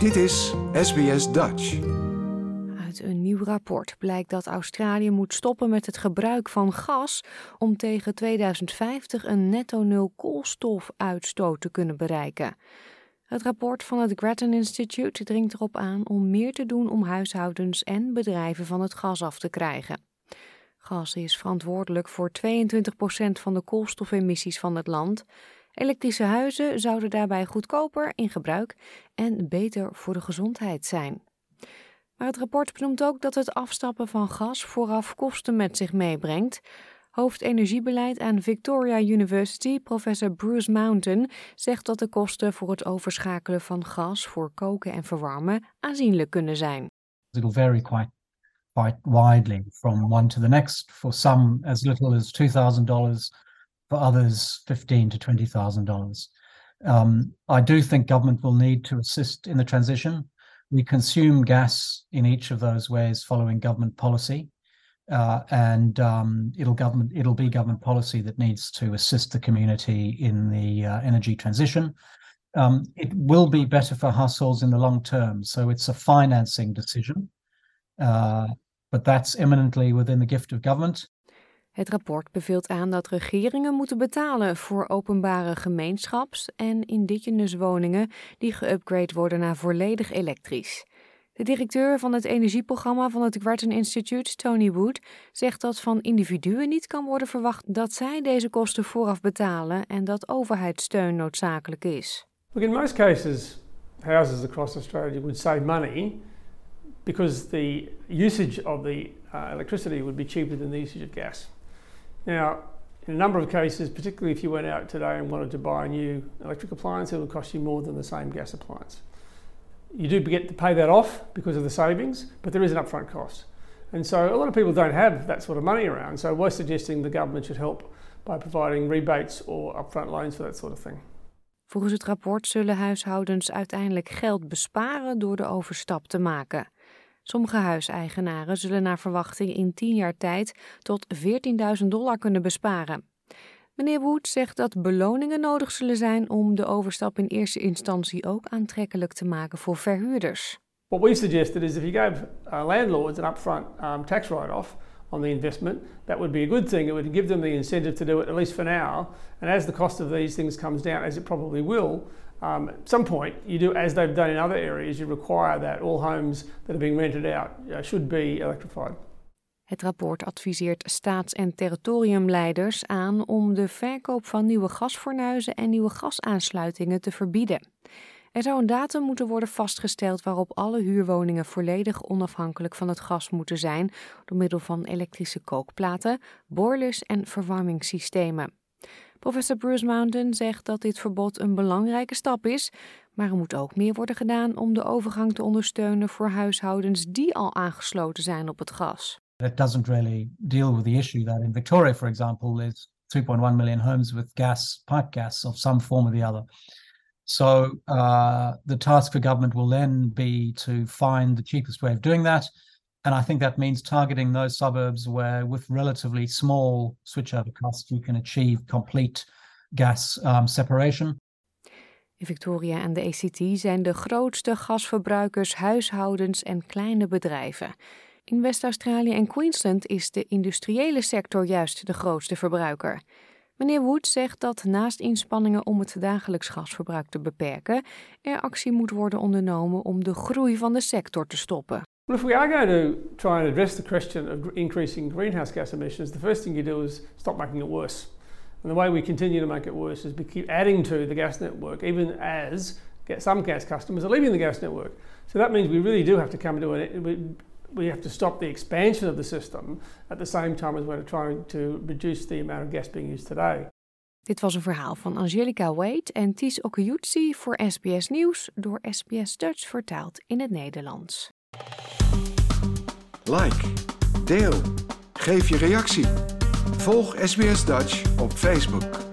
Dit is SBS Dutch. Uit een nieuw rapport blijkt dat Australië moet stoppen met het gebruik van gas om tegen 2050 een netto nul koolstofuitstoot te kunnen bereiken. Het rapport van het Grattan Institute dringt erop aan om meer te doen om huishoudens en bedrijven van het gas af te krijgen. Gas is verantwoordelijk voor 22% van de koolstofemissies van het land. Elektrische huizen zouden daarbij goedkoper in gebruik en beter voor de gezondheid zijn. Maar het rapport benoemt ook dat het afstappen van gas vooraf kosten met zich meebrengt. Hoofdenergiebeleid aan Victoria University, professor Bruce Mountain, zegt dat de kosten voor het overschakelen van gas voor koken en verwarmen aanzienlijk kunnen zijn. It'll vary quite quite widely from one to the next. For some, as little as two thousand dollars. For others, fifteen to twenty thousand dollars. Um, I do think government will need to assist in the transition. We consume gas in each of those ways following government policy. Uh, and um, it'll government it'll be government policy that needs to assist the community in the uh, energy transition. Um, it will be better for households in the long term, so it's a financing decision, uh, but that's eminently within the gift of government. Het rapport beveelt aan dat regeringen moeten betalen voor openbare gemeenschaps- en indigenous woningen die geüpgrade worden naar volledig elektrisch. De directeur van het energieprogramma van het Grattan Institute, Tony Wood, zegt dat van individuen niet kan worden verwacht dat zij deze kosten vooraf betalen en dat overheidssteun noodzakelijk is. In most cases, houses across Australia would save money because the usage of the uh, electricity would be cheaper than the usage of gas. Now, in a number of cases, particularly if you went out today and wanted to buy a new electric appliance, it would cost you more than the same gas appliance. You do get to pay that off because of the savings, but there is an upfront cost. And so a lot of people don't have that sort of money around. So we're suggesting the government should help by providing rebates or upfront loans for that sort of thing. Volgens het rapport zullen huishoudens uiteindelijk geld besparen door de overstap te maken. Sommige huiseigenaren zullen naar verwachting in 10 jaar tijd tot 14.000 dollar kunnen besparen. Meneer Wood zegt dat beloningen nodig zullen zijn om de overstap in eerste instantie ook aantrekkelijk te maken voor verhuurders. What we've suggested is if you gave uh, landlords an upfront um, tax write-off on the investment, that would be a good thing. It would give them the incentive to do it at least for now. And as the cost of these things comes down, as it probably will, um, at some point you do as they've done in other areas, you require that all homes that are being rented out uh, should be electrified. Het rapport adviseert staats- en territoriumleiders aan om de verkoop van nieuwe gasfornuizen en nieuwe gasaansluitingen te verbieden. Er zou een datum moeten worden vastgesteld waarop alle huurwoningen volledig onafhankelijk van het gas moeten zijn door middel van elektrische kookplaten, boilers en verwarmingssystemen. Professor Bruce Mountain zegt dat dit verbod een belangrijke stap is, maar er moet ook meer worden gedaan om de overgang te ondersteunen voor huishoudens die al aangesloten zijn op het gas. It doesn't really deal with the issue that in Victoria, for example, there's 3.1 million homes with gas, pipe gas of some form or the other. So uh, the task for government will then be to find the cheapest way of doing that. And I think that means targeting those suburbs where, with relatively small switchover costs, you can achieve complete gas um, separation. Victoria en de ACT zijn de grootste gasverbruikers, huishoudens en kleine bedrijven. In West-Australië en Queensland is de industriële sector juist de grootste verbruiker. Meneer Wood zegt dat naast inspanningen om het dagelijks gasverbruik te beperken, er actie moet worden ondernomen om de groei van de sector te stoppen. Well, if we are going to try and address the question of increasing greenhouse gas emissions, the first thing you do is stop making it worse. And the way we continue to make it worse is we keep adding to the gas network, even as some gas customers are leaving the gas network. So that means we really do have to come to an we have to stop the expansion of the system at the same time as we're trying to reduce the amount of gas being used today. Dit was een verhaal van Angelica Wade en Ties Okuyutsi voor SBS Nieuws door SBS Dutch vertaald in het Nederlands. Like, deel, geef je reactie. Volg SBS Dutch op Facebook.